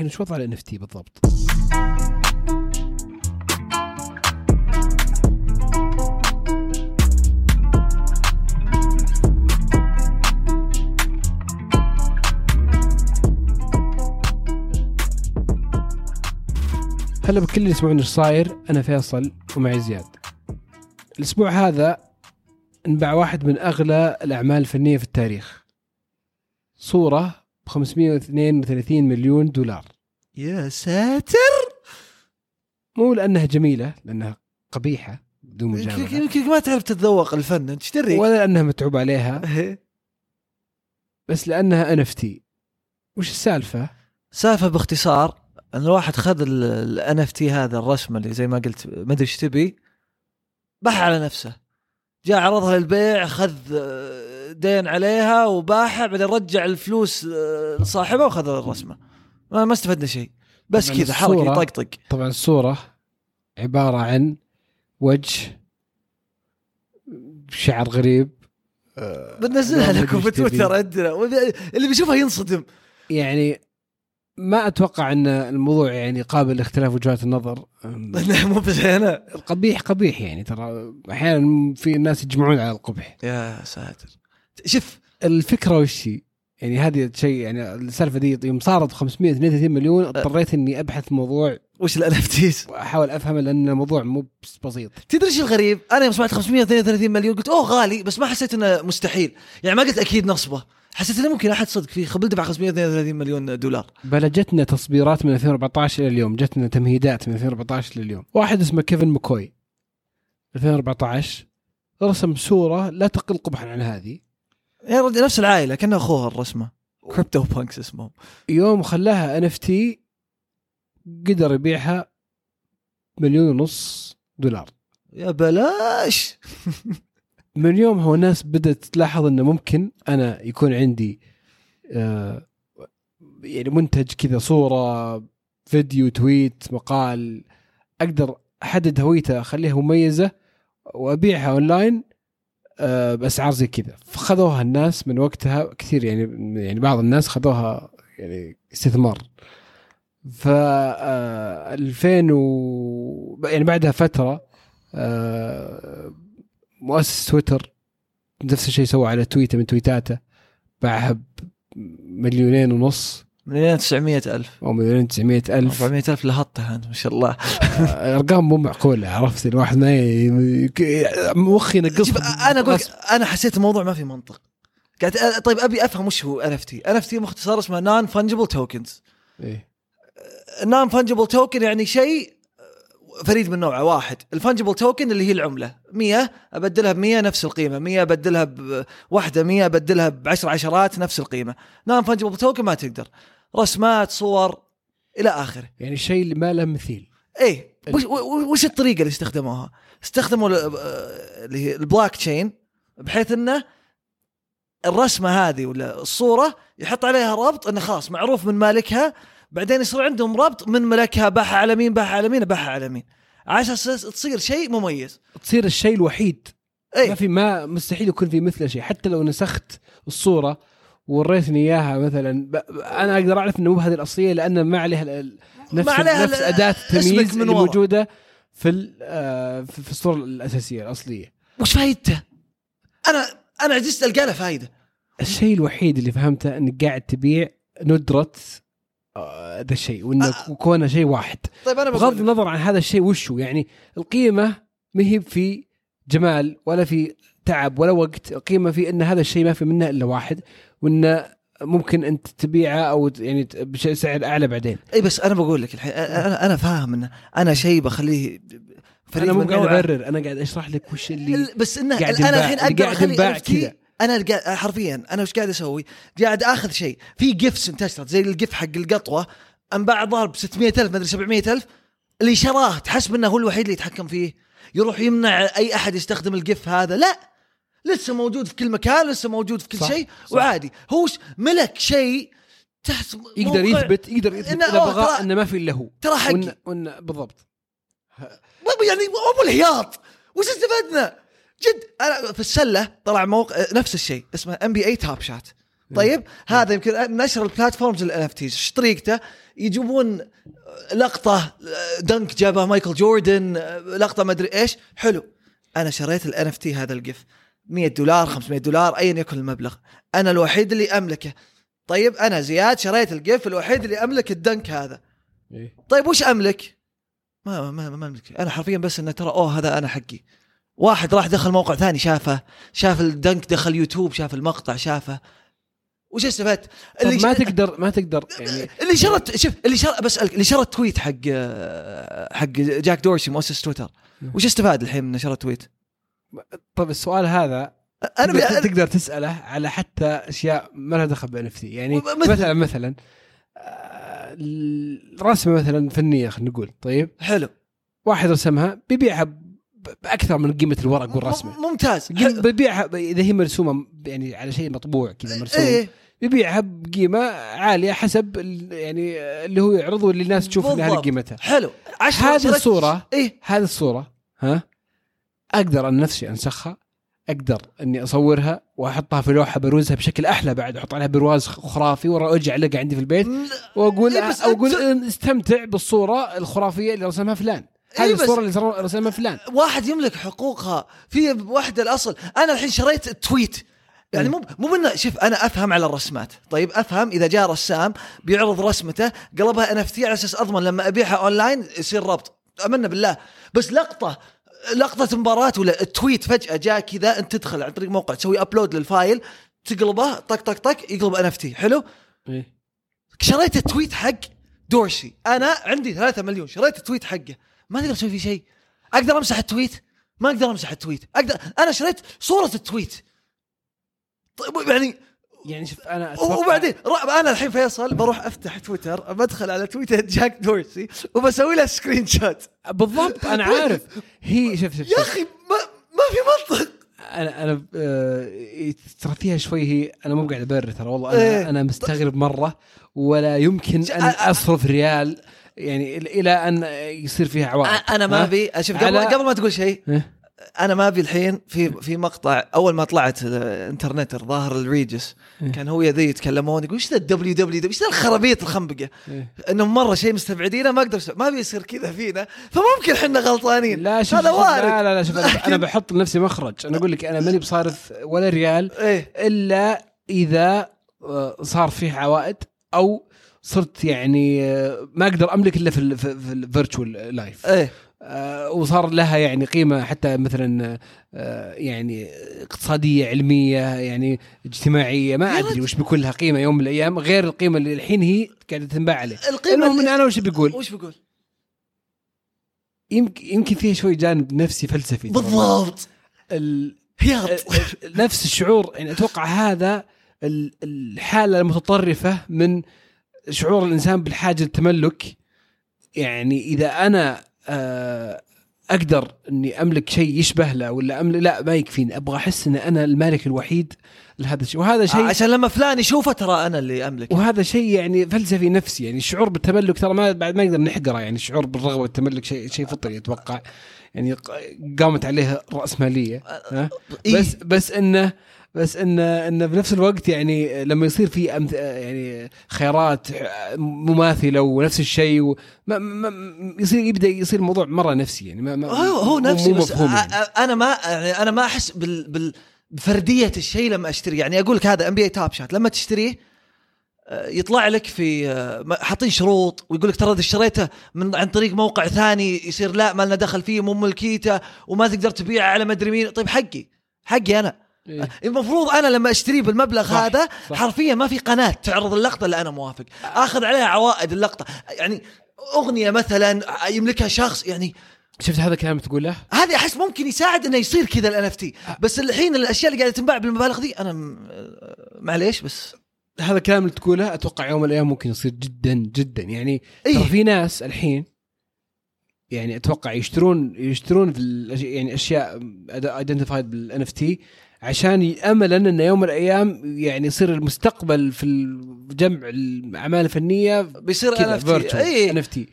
الحين وش وضع اف تي بالضبط؟ هلا بكل اللي يسمعون إيش صاير أنا فيصل ومعي زياد الأسبوع هذا انباع واحد من أغلى الأعمال الفنية في التاريخ صورة 532 مليون دولار. يا ساتر! مو لأنها جميلة لأنها قبيحة بدون مجاملة. يمكن ما تعرف تتذوق الفن انت إيش تدري ولا لأنها متعوب عليها. إيه. بس لأنها NFT. وش السالفة؟ سالفة باختصار ان الواحد خذ ال NFT هذا الرسمة اللي زي ما قلت ما أدري إيش تبي باح على نفسه. جاء عرضها للبيع خذ دين عليها وباعها بعدين رجع الفلوس آه، لصاحبها وخذ الرسمة. ما ما استفدنا شيء. بس كذا حركه يطقطق طبعا الصورة عبارة عن وجه شعر غريب آه، بنزلها لكم في. تويتر عندنا. اللي بيشوفها ينصدم. يعني ما أتوقع أن الموضوع يعني قابل لاختلاف وجهات النظر. مو بس أنا القبيح قبيح يعني ترى أحيانا في ناس يجمعون على القبح. يا ساتر. شوف الفكرة وش هي؟ يعني هذه شيء يعني السالفة دي يوم صارت 532 مليون اضطريت إني أبحث الموضوع وش ال NFTs وأحاول افهم لأن الموضوع مو بس بسيط. تدري إيش الغريب؟ أنا يوم سمعت 532 مليون قلت أوه غالي بس ما حسيت إنه مستحيل، يعني ما قلت أكيد نصبه، حسيت إنه ممكن أحد صدق فيه خبل دفع 532 مليون دولار. بلا جتنا تصبيرات من 2014 إلى اليوم جتنا تمهيدات من 2014 لليوم واحد اسمه كيفن ماكوي 2014 رسم صورة لا تقل قبحا عن هذه. يا رجل نفس العائلة كانه أخوها الرسمة. CryptoPunks اسمهم. يوم خلاها NFT قدر يبيعها مليون ونص دولار يا بلاش من يومها والناس بدأت تلاحظ إنه ممكن أنا يكون عندي آه يعني منتج كذا صورة فيديو تويت مقال أقدر أحدد هويته أخليها مميزة وأبيعها أونلاين بأسعار زي كذا. فخذوها الناس من وقتها كثير يعني يعني بعض الناس خذوها يعني استثمار. ف آه 2000 و يعني بعدها فترة آه مؤسس تويتر نفس الشيء سوى على تويته من تويتاته باعها بمليونين ونص. مليون 900 ألف أو مليونين 900 ألف 400 ألف لهطها أنت ما شاء الله. أرقام مو معقولة عرفت الواحد ما مخي ينقص أقول لك، أنا حسيت الموضوع ما في منطق. قاعد طيب أبي أفهم وش هو ان اف تي؟ ان اف تي مختصر اسمه non-fungible tokens. إيه. non-fungible token يعني شيء فريد من نوعه واحد ال fungible token اللي هي العملة 100 أبدلها ب 100 نفس القيمة 100 أبدلها بواحده 100 أبدلها ب 10 عشرات نفس القيمة نون فنجبل توكن ما تقدر رسمات صور إلى آخره. يعني شيء ما له مثيل. إيه. وش, وش الطريقة اللي استخدموها؟ استخدموا ال- اللي هي البلاك تشين بحيث إنه الرسمة هذه ولا الصورة يحط عليها ربط إنه خلاص معروف من مالكها بعدين يصير عندهم ربط من ملكها باحها على مين باحها على مين باحها على مين. أساس تصير شيء مميز. تصير الشيء الوحيد. ما اي في ما مستحيل يكون في مثله شيء. حتى لو نسخت الصورة ووريتني إياها مثلا أنا أقدر أعرف إنه مو هذه الأصلية لأن ما عليها نفس ما عليها نفس أداة التمييز اللي. موجوده في آه، في في الصورة الأساسية الأصلية وش فايدته؟ أنا أنا عجزت ألقى له فايدة الشيء الوحيد اللي فهمته انك قاعد تبيع ندرة آه، ذا الشيء وإنه آه. كونه شيء واحد طيب أنا بغض. النظر عن هذا الشيء وش هو يعني القيمة ما هي في جمال ولا في تعب ولا وقت القيمة في إن هذا الشيء ما في منه إلا واحد وانه ممكن أنت تبيعه أو يعني بسعر أعلى بعدين إي بس أنا بقول لك الحين أنا أنا فاهم انه أنا شيء بخليه فريد أنا مو قاعد. أبرر أنا قاعد أشرح لك وش اللي ال- بس إنه قاعد أنا الحين أقدر أخلي كذا. أنا حرفيا أنا وش قاعد أسوي؟ قاعد آخذ شيء في جيفس انتشرت زي الجيف حق القطوة أنباع الظاهر ب 600000 مدري 700000 اللي شراه تحسب انه هو الوحيد اللي يتحكم فيه يروح يمنع أي أحد يستخدم ال GIF هذا لا لسه موجود في كل مكان لسه موجود في كل شيء. وعادي. هو ملك شيء تحت يقدر يثبت يقدر يثبت إذا بغى إنه ما في إلا هو. ترى حقي وإن وإن بالضبط. يعني أبو الهياط وش استفدنا؟ جد أنا في السلة طلع موقع نفس الشيء اسمه NBA Top Shot طيب هذا يمكن نشر ال platforms ال NFTs إيش طريقته؟ يجيبون لقطة dunk جابها مايكل جوردن لقطة ما أدري إيش. حلو. أنا شريت ال NFT هذا ال GIF 100 دولار 500 دولار ايا يكن المبلغ أنا الوحيد اللي أملكه طيب أنا زياد شريت ال GIF الوحيد اللي أملك ال dunk هذا إيه. طيب وش أملك؟ ما ما ما أملك أنا حرفيا بس انه ترى أوه هذا أنا حقي واحد راح دخل موقع ثاني شافه شاف ال dunk دخل يوتيوب شاف المقطع شافه وش استفدت؟ اللي ما ش- تقدر ما تقدر يعني اللي شرت شوف اللي شر بسالك اللي شرى ال tweet حق حق جاك دورسي مؤسس تويتر وش استفاد الحين من شرى ال tweet؟ طب السؤال هذا أنا تقدر, بي- تقدر تسأله على حتى أشياء ما لها دخل بان يعني مثل- مثلا مثلا آه، الرسمه مثلا فنية خلينا نقول. طيب. حلو. واحد رسمها بيبيعها باكثر من قيمة الورق والرسمة. ممتاز. بيبيعها إذا هي مرسومة يعني على شيء مطبوع كذا مرسوم إيه بيبيعها بقيمة عالية حسب يعني اللي هو يعرضه واللي الناس تشوف ان هذه بالضبط. قيمتها حلو. هذه الصورة إيه. هذه الصورة ها؟ أقدر أنا نفسي أنسخها أقدر أني أصورها وأحطها في لوحة بروزها بشكل أحلى بعد أحط عليها برواز خرافي وارجع اعلقها عندي في البيت وأقول إيه بس أقول استمتع بالصورة الخرافية اللي رسمها فلان. هذه إيه بس- الصورة اللي رسمها فلان. واحد يملك حقوقها في واحدة الأصل. أنا الحين شريت ال tweet يعني مو مو من شوف أنا أفهم على الرسمات. طيب أفهم إذا جاء رسام بيعرض رسمته قلبها NFT على أساس أضمن لما أبيعها أونلاين يصير ربط. امنا بالله. بس لقطة لقطة مباراة ولا ال tweet فجأة جاء كذا أنت تدخل عن طريق موقع تسوي upload لل file تقلبه طق طق طق يقلب NFT حلو؟ إيه. شريت ال tweet حق دورسي أنا عندي 3 مليون شريت ال tweet حقه. ما تقدر تسوي فيه شيء. أقدر أمسح ال tweet؟ ما أقدر أمسح ال tweet. أقدر أنا شريت صورة ال tweet. طيب يعني يعني شوف أنا أتوقع وبعدين أنا الحين فيصل بروح أفتح تويتر بدخل على تويتر جاك دورسي وبسوي له screenshot بالضبط أنا عارف هي شوف شوف, يا شوف. أخي ما ما في منطق أنا أنا آه، ترى فيها شوي هي أنا مو قاعد أبرر ترى والله إيه. أنا أنا مستغرب مرة ولا يمكن أن أصرف ريال يعني إلى أن يصير فيها عوائد أنا ما؟ أبي أشوف قبل قبل ما تقول شيء إيه؟ أنا ما أبي الحين في في مقطع أول ما طلعت الانترنت ظاهر الريجس إيه. كان هو ذي يتكلمون يقول إيش ذا ال WW إيش ذا الخرابيط الخنبقة؟ إيه. إنهم مرة شيء مستبعدينه ما أقدر ما بيصير كذا فينا. فممكن إحنا غلطانين. لا شوف هذا وارد لا لا لا شوف أنا بحط لنفسي مخرج. أنا أقول لك أنا ماني بصارف ولا ريال إيه. إلا إذا آه، صار فيه عوائد أو صرت يعني آه، ما أقدر أملك إلا في ال- في في ال virtual life إيه. آه، وصار لها يعني قيمة حتى مثلا آه، يعني اقتصادية علمية يعني اجتماعية. ما أدري. وش بيكون لها قيمة يوم من الأيام. غير القيمة اللي الحين هي قاعدة تنباع عليه. القيمة المهم من أنا وش بيقول؟ وش بقول؟ يمكن يمكن فيها شوي جانب نفسي فلسفي. بالضبط. ال- نفس الشعور. يعني أتوقع هذا ال- الحالة المتطرفة من شعور الإنسان بالحاجة للتملك. يعني إذا أنا آه، أقدر إني أملك شيء يشبه له ولا املك لا ما يكفيني. أبغى أحس إن أنا المالك الوحيد لهذا الشيء. وهذا شيء عشان لما فلان يشوفه ترى أنا اللي املك وهذا شيء يعني فلسفي نفسي يعني الشعور بالتملك ترى ما بعد ما نقدر نحقره يعني الشعور بالرغبة والتملك شيء شيء فطري أتوقع. يعني قامت عليه الراسماليه ها؟ إيه؟ بس بس إنه بس انه انه بنفس الوقت يعني لما يصير في أمث... يعني خيارات مماثلة ونفس الشيء و... ما... ما... يصير يبدأ يصير الموضوع مرة نفسي يعني ما... ما... هو هو نفسي بس يعني. أنا ما يعني أنا ما أحس بال بال بفردية الشيء لما اشتري يعني أقول لك هذا ام بي اي توب شات لما تشتريه آه، يطلع لك في آه، حاطين شروط ويقول لك ترى إذا اشتريته من عن طريق موقع ثاني يصير لا ما لنا دخل فيه مو ملكيته وما تقدر تبيعه على مدري مين. طيب حقي حقي أنا. إيه. المفروض أنا لما اشتريه بالمبلغ صح، هذا صح. حرفيا ما في قناة تعرض اللقطة اللي أنا موافق آخذ عليها عوائد اللقطة يعني أغنية مثلا يملكها شخص يعني شفت هذا الكلام تقوله؟ هذه أحس ممكن يساعد إنه يصير كذا ال NFT بس الحين الأشياء اللي قاعدة تنباع بالمبالغ دي أنا م- معليش بس هذا الكلام اللي تقوله أتوقع يوم من الأيام ممكن يصير جدا جدا يعني إيه. في ناس الحين يعني أتوقع يشترون يشترون يعني أشياء identified بال NFT عشان املا انه يوم من الأيام يعني يصير المستقبل في جمع الأعمال الفنية بيصير ان اف تي ان اف تي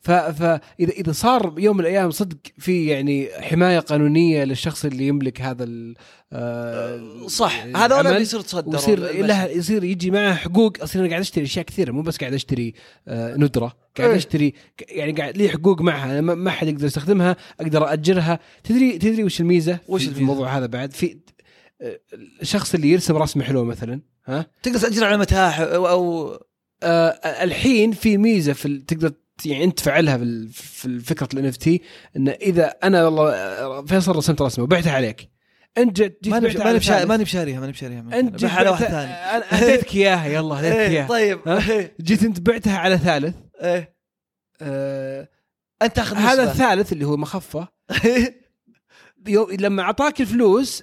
فاذا اذا صار يوم من الأيام صدق في يعني حماية قانونية للشخص اللي يملك هذا ال آه، صح. العمل، هذول اللي يصير تصدر ويصير لها يصير يجي معه حقوق. أصير أنا قاعد أشتري أشياء كثيرة مو بس قاعد أشتري آه، ندرة. قاعد إيه. أشتري يعني قاعد لي حقوق معها. ما حد يقدر يستخدمها أقدر أأجرها. تدري تدري وش الميزة وش في- في الميزة؟ الموضوع هذا بعد؟ في الشخص اللي يرسم رسمة حلوة مثلا ها؟ تقدر تأجر على متاحف أو, أو آه الحين في ميزة في ال- تقدر يعني أنت تفعلها في فكرة ال NFT إن إذا أنا والله آه، فيصل رسمت رسمة وبعتها عليك. أنت جيت جيت ماني بعتها ماني على بشاري ثالث. ماني بشاريها ماني بشاريها أنت جيت على واحد ثاني. أنا هديتك اياها يلا هديتك إيه اياها طيب. جيت أنت بعتها على ثالث. إيه. آه أنت تاخذ هذا. الثالث اللي هو مخفة. لما أعطاك الفلوس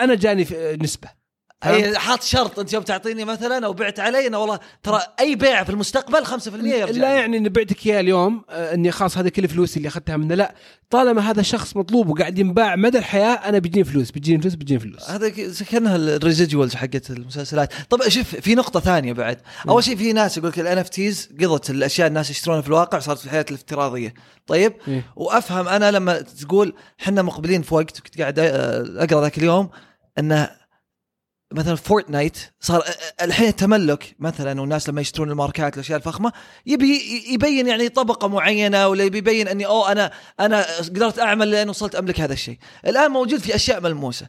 أنا جاني نسبة؟ أي حاط شرط أنت يوم تعطيني مثلا أو بعت علي إنه والله ترى أي بيع في المستقبل 5% يرجع لا. يعني إني بعتك إياه اليوم آه، إني خلاص هذه كل فلوسي اللي أخذتها منه. لا طالما هذا الشخص مطلوب وقاعد ينباع مدى الحياة أنا بيجيني فلوس بيجيني فلوس بيجيني فلوس. هذا كانها ال residuals حقت المسلسلات. طب شوف في نقطة ثانية بعد. أول شيء في ناس يقول لك ال NFTs قضت الأشياء الناس يشترونها في الواقع صارت في الحياة الافتراضية. طيب؟ إيه. وأفهم أنا لما تقول إحنا مقبلين في وقت كنت قاعد آه، أقرأ ذاك اليوم إنه مثلا فورتنايت صار الحين التملك مثلا والناس لما يشترون الماركات الأشياء الفخمة يبي يبين يعني طبقة معينة ولا يبي يبين إني أوه أنا أنا قدرت أعمل لين وصلت أملك هذا الشيء. الآن موجود في أشياء ملموسة.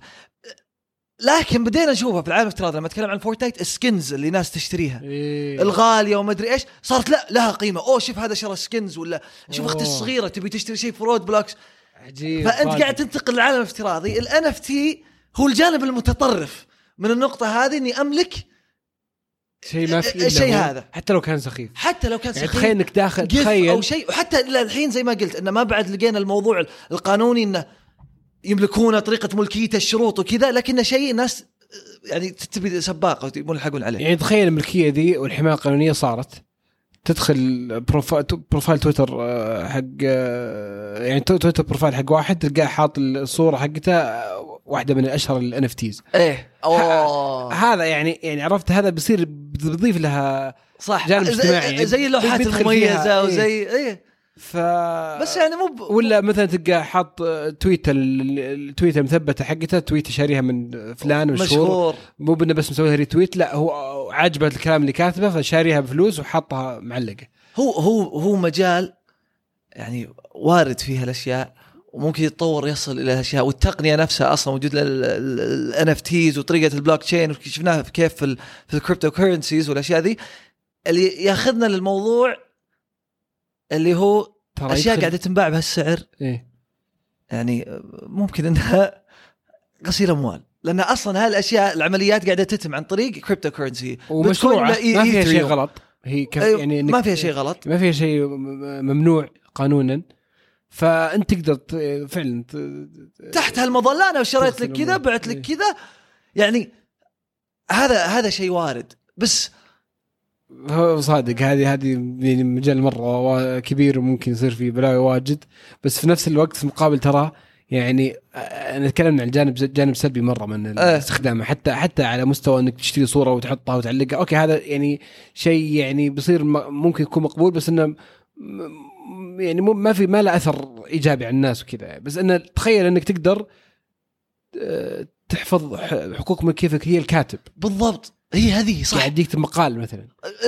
لكن بدينا نشوفها في العالم الافتراضي لما أتكلم عن فورتنايت ال skins اللي ناس تشتريها إيه. الغالية وما أدري إيش صارت لا لها قيمة أوه شوف هذا شرى skins ولا شوف أختي. الصغيرة تبي تشتري شيء في رود بلوكس عجيب فأنت. قاعد تنتقل للعالم الافتراضي ال NFT هو الجانب المتطرف من النقطة هذه إني أملك شيء ما في هو، هذا. حتى لو كان سخيف. حتى لو كان يعني سخيف. تخيل إنك داخل جف أو تخيل. شيء. وحتى إلى الحين زي ما قلت إنه ما بعد لقينا الموضوع القانوني إنه يملكونه طريقة ملكيته الشروط وكذا لكنه شيء الناس يعني تبي سباقه يبون يلحقون عليه. يعني تخيل الملكية دي والحماية القانونية صارت. تدخل profile profile تويتر حق آه، يعني تو- تويتر profile حق واحد تلقاه حاط الصورة حقته آه، واحدة من الأشهر ال NFTs إيه. أوه. هذا يعني يعني عرفت هذا بيصير بتضيف لها صح. جانب زي- اجتماعي. يعني زي اللوحات المميزة إيه. وزي إيه. ف بس يعني مو ب... ولا مثلا تلقاه حاط آه، tweet ال- ال tweet المثبتة حقته tweet شاريها من فلان مشهور مشهور. مو بأنه بس مسويها retweet لا هو عاجبه الكلام اللي كاتبه فشاريها بفلوس وحاطها معلقة. هو هو هو مجال يعني وارد فيه الاشياء وممكن يتطور يصل إلى اشياء والتقنية نفسها أصلا وجود ال NFTs وطريقة البلوك تشين شفناها كيف في, في ال cryptocurrencies والأشياء ذي. اللي ياخذنا للموضوع اللي هو أشياء قاعدة تنباع بهالسعر. إيه؟ يعني ممكن إنها غسيل أموال. لأن أصلا هالأشياء العمليات قاعدة تتم عن طريق كريبتو ولا إي- ما فيها شيء. غلط هي كف أيوة، يعني ما فيها شيء غلط ما فيها شيء ممنوع قانونا فأنت تقدر ت- فعلا ت- تحت هالمظلة أنا شريت لك كذا. بعت لك إيه. كذا يعني هذا هذا شيء وارد بس هو صادق هذه هذه يعني مجال مرة كبير وممكن يصير فيه بلاوي واجد بس في نفس الوقت في المقابل ترى يعني آه، نتكلم عن الجانب جانب سلبي مرة من إيه. استخدامه حتى حتى على مستوى إنك تشتري صورة وتحطها وتعلقها. أوكي هذا يعني شيء يعني بيصير ممكن يكون مقبول بس إنه يعني مو- ما في ما له أثر إيجابي على الناس وكذا. بس إنه تخيل إنك تقدر آه، تحفظ حقوق ملكيتك هي الكاتب. بالضبط. هي هذه صح. قاعد يكتب مقال مثلا.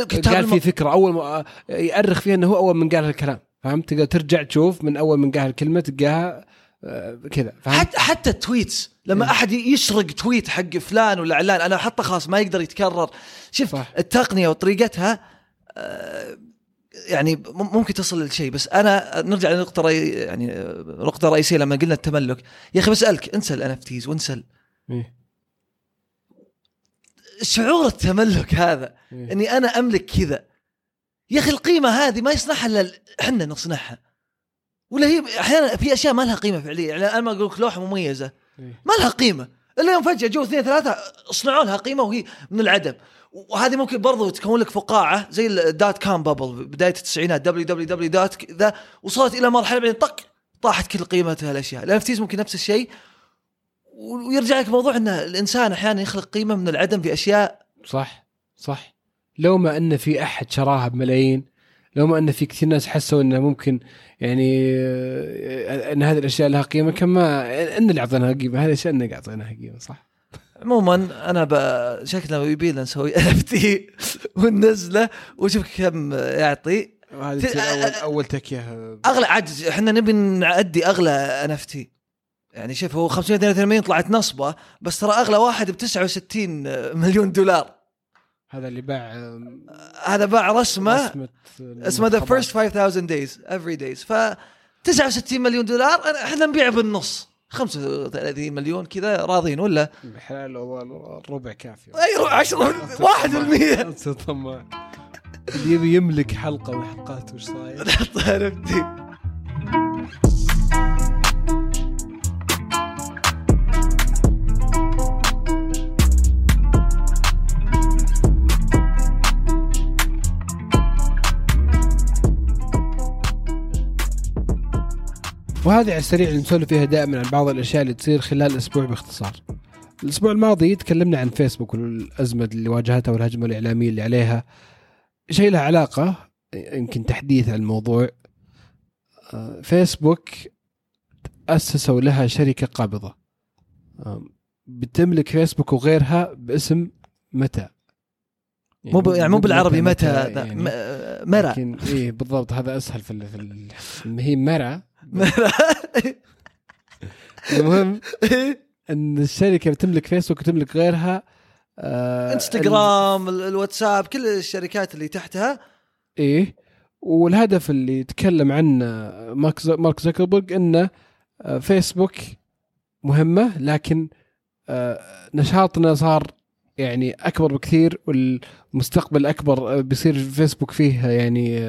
كتاب قال في الم... فكرة أول ما يأرخ فيها إنه هو أول من قال هالكلام فهمت؟ تقدر ترجع تشوف من أول من قال الكلمة تلقاها كذا حتى حتى التويتس لما إيه. أحد يسرق تويت حق فلان ولا علان أنا حتى خلاص ما يقدر يتكرر شوف صح. التقنية وطريقتها آه، يعني مم- ممكن تصل لشيء بس أنا نرجع لنقطة رئي يعني آه، نقطة رئيسية لما قلنا التملك يا أخي بسألك انسى ال NFTs وانسى إيه. شعور التملك هذا إيه. إني أنا أملك كذا يا أخي القيمة هذه ما يصنعها إلا إحنا نصنعها ولا هي أحيانا في أشياء ما لها قيمة فعليه يعني أنا ما أقول لك لوحة مميزة. إيه. ما لها قيمة. إلا يوم فجأة جو اثنين ثلاثة اصنعوا لها قيمة وهي من العدم. وهذه ممكن برضو تكون لك فقاعة زي ال dot com bubble بداية التسعينات دبليو دبليو دبليو دوت ذا وصلت إلى مرحلة بعدين طق طاحت كل قيمتها الأشياء. الان ممكن نفس الشيء. ويرجع لك موضوع إن الإنسان أحيانا يخلق قيمة من العدم في أشياء صح صح. لو ما إن في أحد شراها بملايين لو ما أن في كثير ناس حسوا إنه ممكن يعني آه، إن هذه الأشياء لها قيمة كما إن اللي أعطيناها قيمة هذه الأشياء إنك أعطيناها قيمة صح؟ عموما أنا ب... شكلنا يبي لنا نسوي NFT وننزله وشوف كم يعطي. تصير اول أول تكية. أغلى عاد إحنا نبي نعدي أغلى NFT يعني شوف هو 582 طلعت نصبة بس ترى أغلى واحد ب 69 مليون دولار. هذا اللي باع هذا باع رسمة اسمه The First 5000 Days Everydays ف 69 مليون دولار إحنا نبيعه بالنص. 35 مليون كذا راضين ولا؟ بحلال الربع كافي. أي 10 1% طماع اللي يبي يملك حلقة من حلقات وش صاير؟ عرفتي وهذه على السريع اللي نسولف فيها دائما عن بعض الأشياء اللي تصير خلال الأسبوع باختصار. الأسبوع الماضي تكلمنا عن فيسبوك والأزمة اللي واجهتها والهجمة الإعلامية اللي عليها. شيء له علاقة يمكن تحديث عن الموضوع. فيسبوك أسسوا لها شركة قابضة. آم، بتملك فيسبوك وغيرها باسم متى. مو ب- يعني مو بالعربي متى يعني ذا- م- مرة لكن إيه بالضبط هذا أسهل في في ال- هي مرة المهم إن الشركة بتملك فيسبوك وتملك غيرها آه إنستغرام ال- الواتساب كل الشركات اللي تحتها. إيه. والهدف اللي تكلم عنه مارك زكربرج إنه آه، فيسبوك مهمة لكن آه، نشاطنا صار يعني أكبر بكثير والمستقبل أكبر آه، بيصير فيسبوك فيه يعني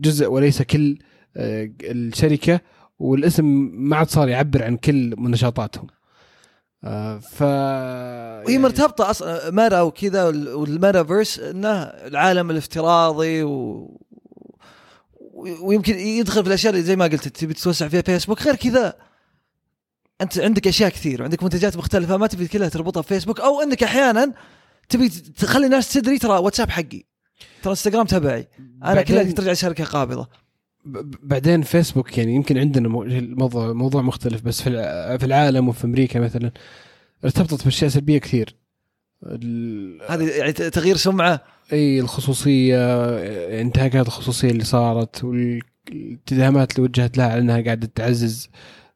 جزء وليس كل الشركة والاسم ما عاد صار يعبر عن كل نشاطاتهم آه، ف وهي يعني- مرتبطة أصلا ميرا وكذا وال- والميتافيرس إنه العالم الافتراضي و... ويمكن يدخل في الأشياء اللي زي ما قلت تبي تتوسع فيها فيسبوك. غير كذا أنت عندك أشياء كثير وعندك منتجات مختلفة ما تبي كلها تربطها في فيسبوك أو إنك أحيانا تبي تخلي الناس تدري ترى واتساب حقي ترى إنستغرام تبعي أنا كلها ترجع شركة قابضة. بعدين فيسبوك يعني يمكن عندنا مو- موضوع موضوع مختلف بس في في العالم وفي أمريكا مثلا ارتبطت بأشياء سلبية كثير. هذه يعني تغيير سمعة؟ إي الخصوصية انتهاكات الخصوصية اللي صارت والاتهامات اللي وجهت لها على إنها قاعدة تعزز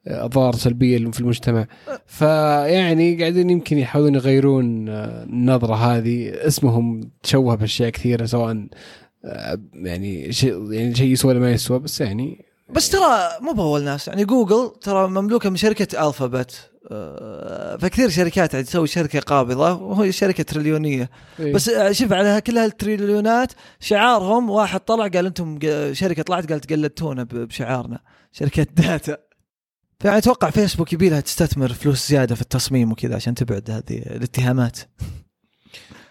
أضرار سلبية في المجتمع. فيعني قاعدين يمكن يحاولون يغيرون النظرة هذه. اسمهم تشوه بأشياء كثيرة سواء يعني شيء يعني شيء يسوى ولا ما يسوى بس يعني بس ترى مو باول ناس يعني جوجل ترى مملوكة من شركة Alphabet آه، فكثير شركات يعني تسوي شركة قابضة وهي شركة تريليونية. إيه. بس آه، شوف على كل هالتريليونات شعارهم واحد طلع قال أنتم شركة طلعت قالت قلدتونا بشعارنا. شركة data فيعني أتوقع فيسبوك يبي لها تستثمر فلوس زيادة في التصميم وكذا عشان تبعد هذه الاتهامات.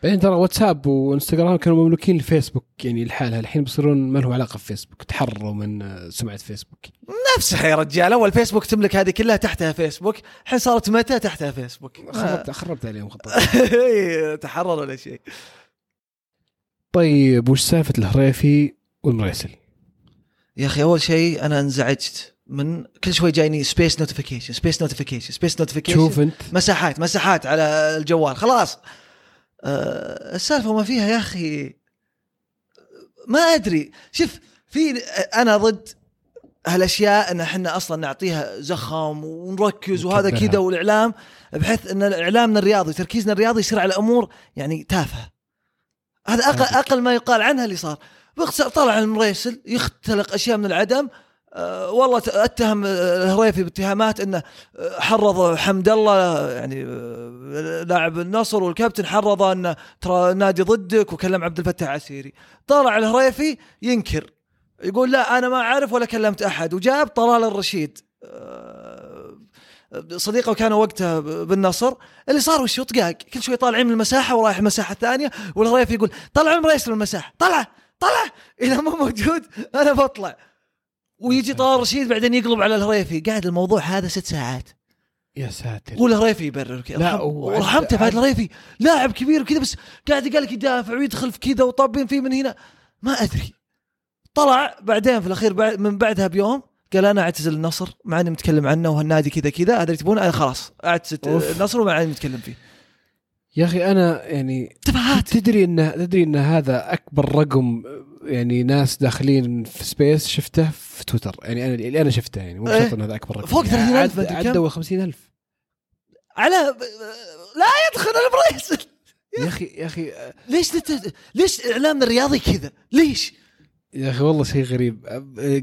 بعدين ترى واتساب وانستغرام كانوا مملوكين لفيسبوك يعني لحالها. الحين بيصيرون ما لهم علاقة في فيسبوك تحرروا من سمعة فيسبوك. نفسها يا رجال. أول فيسبوك تملك هذه كلها تحتها فيسبوك الحين صارت متى تحتها فيسبوك؟ خربت خربت عليهم خطه تحرر ولا شيء. طيب وش سالفة الهريفي والمريسل؟ يا أخي أول شيء أنا انزعجت من كل شوي جايني سبيس نوتيفيكيشن سبيس نوتيفيكيشن سبيس نوتيفيكيشن شوف أنت. مساحات مساحات على الجوال. خلاص. آه السالفة ما فيها يا أخي ما أدري شوف في أنا ضد هالأشياء إن إحنا أصلا نعطيها زخم ونركز وهذا. كذا والإعلام بحيث إن اعلامنا الرياضي تركيزنا الرياضي يصير على أمور يعني تافهة هذا أقل. أقل ما يقال عنها اللي صار باختصار طلع المريسل يختلق أشياء من العدم أه والله أتهم الهريفي باتهامات إنه آه، حرض حمد الله يعني لاعب النصر والكابتن حرض إنه ترى النادي ضدك وكلم عبد الفتاح عسيري. طلع الهريفي ينكر يقول لا أنا ما أعرف ولا كلمت أحد وجاب طلال الرشيد. صديقه كانوا وقتها بالنصر اللي صار وش؟ طقاق كل شوي طالعين من المساحة ورايح المساحة الثانية والهريفي يقول طلع المريسل من المساحة طلع طلع إذا مو موجود أنا بطلع. ويجي طلال الرشيد بعدين يقلب على الهريفي. قاعد الموضوع هذا ست ساعات. يا ساتر. والهريفي يبرر كذا. لا، ورحمته في هذا عد- الهريفي لاعب كبير وكذا بس قاعد قال لك يدافع ويدخل في كذا وطابين فيه من هنا. ما أدري. طلع بعدين في الأخير بعد من بعدها بيوم قال أنا أعتزل النصر مع إني متكلم عنه وهالنادي كذا كذا. هذا اللي تبونه؟ أنا خلاص اعتزل أوف. النصر وما عاد نتكلم فيه. يا أخي أنا يعني تفاهات تدري ان تدري إن هذا أكبر رقم يعني ناس داخلين في سبيس شفته في تويتر يعني أنا اللي أنا شفته يعني مو إيه. شرط إن هذا أكبر رقم فوق يعني 30,000 عد- أدري كم؟ عدوا 50000 على لا يدخل البريس يا أخي يا أخي ليش نت... ليش إعلامنا الرياضي كذا؟ ليش؟ يا أخي والله شيء غريب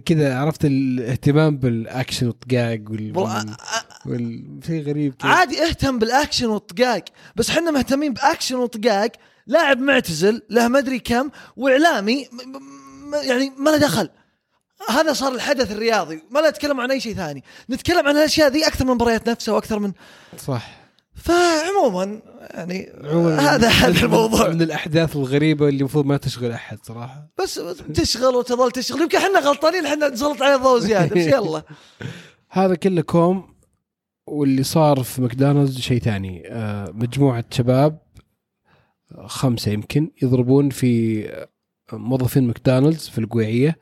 كذا عرفت الاهتمام بالأكشن والطقاق وال, وال... شيء غريب كذا عادي اهتم بالأكشن والطقاق بس إحنا مهتمين بأكشن وطقاق لاعب معتزل له ما أدري كم وإعلامي يعني ما له دخل. هذا صار الحدث الرياضي ما لا نتكلم عن أي شيء ثاني. نتكلم عن الأشياء ذي أكثر من المباريات نفسها وأكثر من صح. فعموما يعني هذا هذا من- الموضوع. من الأحداث الغريبة اللي المفروض ما تشغل أحد صراحة. بس تشغل وتظل تشغل. يمكن إحنا غلطانين إحنا نسلط عليه الضوء زيادة بس يلا. هذا كله كوم واللي صار في ماكدونالدز شيء ثاني. آه، مجموعة شباب خمسة يمكن يضربون في موظفين ماكدونالدز في القويعية.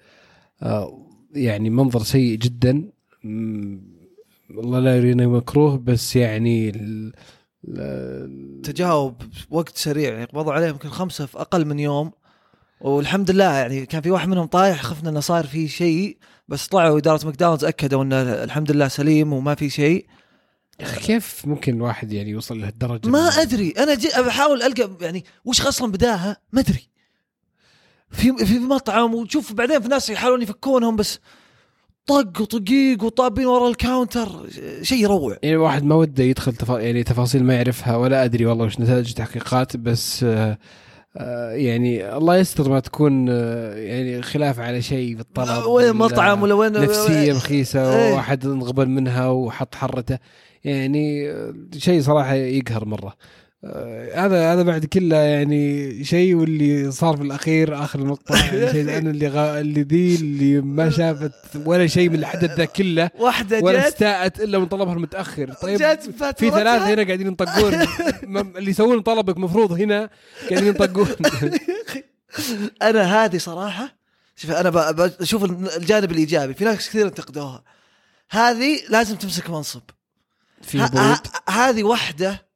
آه، يعني منظر سيء جدا. مم، والله لا يرينا مكروه بس يعني تجاوب وقت سريع يعني قبضوا عليه يمكن خمسة في أقل من يوم. والحمد لله يعني كان في واحد منهم طايح خفنا إنه صار في شيء بس طلعوا إدارة ماكدونالدز أكدوا إنه الحمد لله سليم وما في شيء. أخي كيف ممكن واحد يعني يوصل لهالدرجة؟ ما أدري. أنا جي بحاول ألقى يعني وش أصلا بداها؟ ما أدري. في في مطعم وتشوف بعدين في ناس يحاولون يفكونهم بس طق وطقيق وطابين ورا ال counter شيء يروع. يعني واحد ما وده يدخل تفا... يعني تفاصيل ما يعرفها ولا أدري والله وش نتائج التحقيقات بس آه آه يعني الله يستر ما تكون آه يعني خلاف على شيء بالطلب وين مطعم ولا وين نفسية مخيسه إيه. وواحد انغبن منها وحط حرته. يعني شيء صراحة يقهر مرة. آه، هذا هذا بعد كله يعني شيء واللي صار في الأخير آخر المقطع يعني شيء أنا اللي غا... اللي ذي اللي ما شافت ولا شيء من الحدث ذا كله واحدة ولا استاءت إلا من طلبها المتأخر. طيب في. ثلاثة هنا قاعدين ينطقون. اللي يسوون طلبك مفروض هنا قاعدين ينطقون. أنا هذه صراحة شوف أنا بشوف الجانب الإيجابي في ناس كثير انتقدوها. هذه لازم تمسك منصب. في ه- هذه واحدة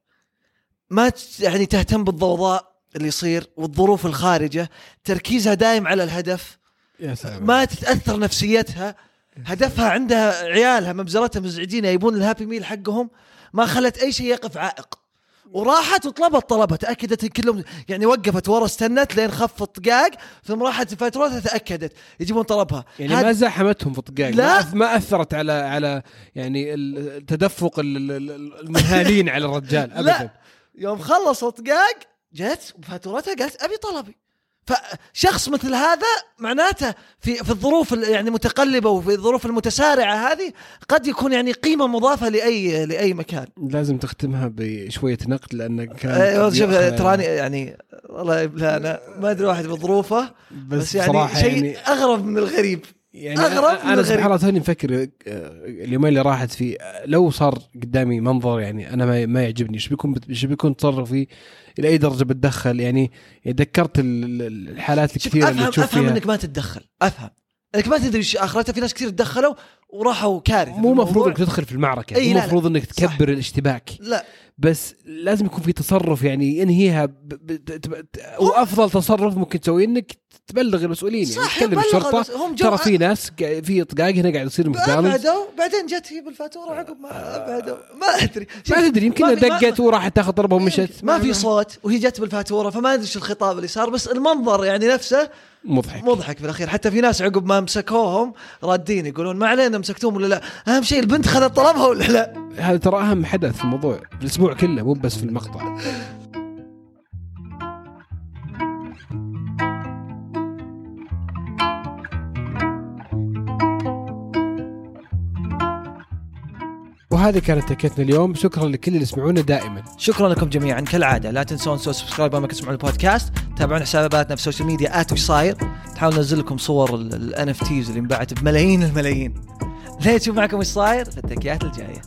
ما ت- يعني تهتم بالضوضاء اللي يصير والظروف الخارجة. تركيزها دايم على الهدف. يا سلام. ما تتأثر نفسيتها. هدفها عندها عيالها مبزرتها مزعجين يبون الهابي ميل حقهم. ما خلت أي شيء يقف عائق. وراحت وطلبت طلبها. تأكدت كلهم يعني وقفت ورا استنت لين خف الطقاق ثم راحت فاتورتها تأكدت. يجيبون طلبها. يعني ما زاحمتهم في الطقاق لا. ما, أثرت على على يعني تدفق ال- ال- ال- المنهالين على الرجال. ابدا. لا يوم خلص الطقاق جت بفاتورتها قالت أبي طلبي. فشخص مثل هذا معناته في في الظروف ال- يعني متقلبة وفي الظروف المتسارعة هذه قد يكون يعني قيمة مضافة لاي لأي مكان. لازم تختمها بشوية نقد لأن كان قد شوف تراني يعني والله لا أنا ما أدري واحد بظروفه بس, بس يعني صراحة شيء يعني أغرب من الغريب. يعني أغرب من أنا. سبحان الله توني مفكر آه، اليومين اللي راحت آه، لو صار قدامي منظر يعني أنا ما ما يعجبني إيش بيكون إيش بيكون تصرفي؟ إلى أي درجة بتدخل؟ يعني ذكرت ال- ال- الحالات الكثيرة اللي افهم تشوف أفهم فيها. إنك ما تتدخل أفهم. إنك ما تدري إيش آخرتها في ناس كثير تدخلوا وراحوا كارثة مو مفروض. إنك تدخل في المعركة أي مو. مفروض إنك صح. تكبر الاشتباك. لا. بس لازم يكون في تصرف يعني ينهيها ب... ب... ت- وأفضل تصرف ممكن تسويه إنك تبلغ المسؤولين يعني تكلم الشرطة. هم ترى في ناس في طقاق هنا قاعد يصير ماكدونالدز ابعدوا بعدين جت هي بالفاتورة عقب ما ابعدوا ما أدري. ما تدري يمكن دقت وراحت تاخذ ضربة ومشت. ما في صوت وهي جت بالفاتورة فما أدري إيش الخطاب اللي صار بس المنظر يعني نفسه مضحك. مضحك في الأخير. حتى في ناس عقب ما مسكوهم رادين يقولون ما علينا مسكتوهم ولا لا؟ أهم شيء البنت خذت طلبها ولا لا؟ هذا ترى أهم حدث في الموضوع في الأسبوع كله مو بس في المقطع. وهذه كانت تكتنا اليوم. شكرا لكل اللي يسمعونا دائما. شكرا لكم جميعا. كالعادة لا تنسون تسوون subscribe لما تسمعون البودكاست تابعون حساباتنا في ال social media at وش صاير نحاول ننزل لكم صور الان اف تيز اللي انباعت بملايين الملايين. تشوف معكم وش صاير؟ في التكيات الجاية.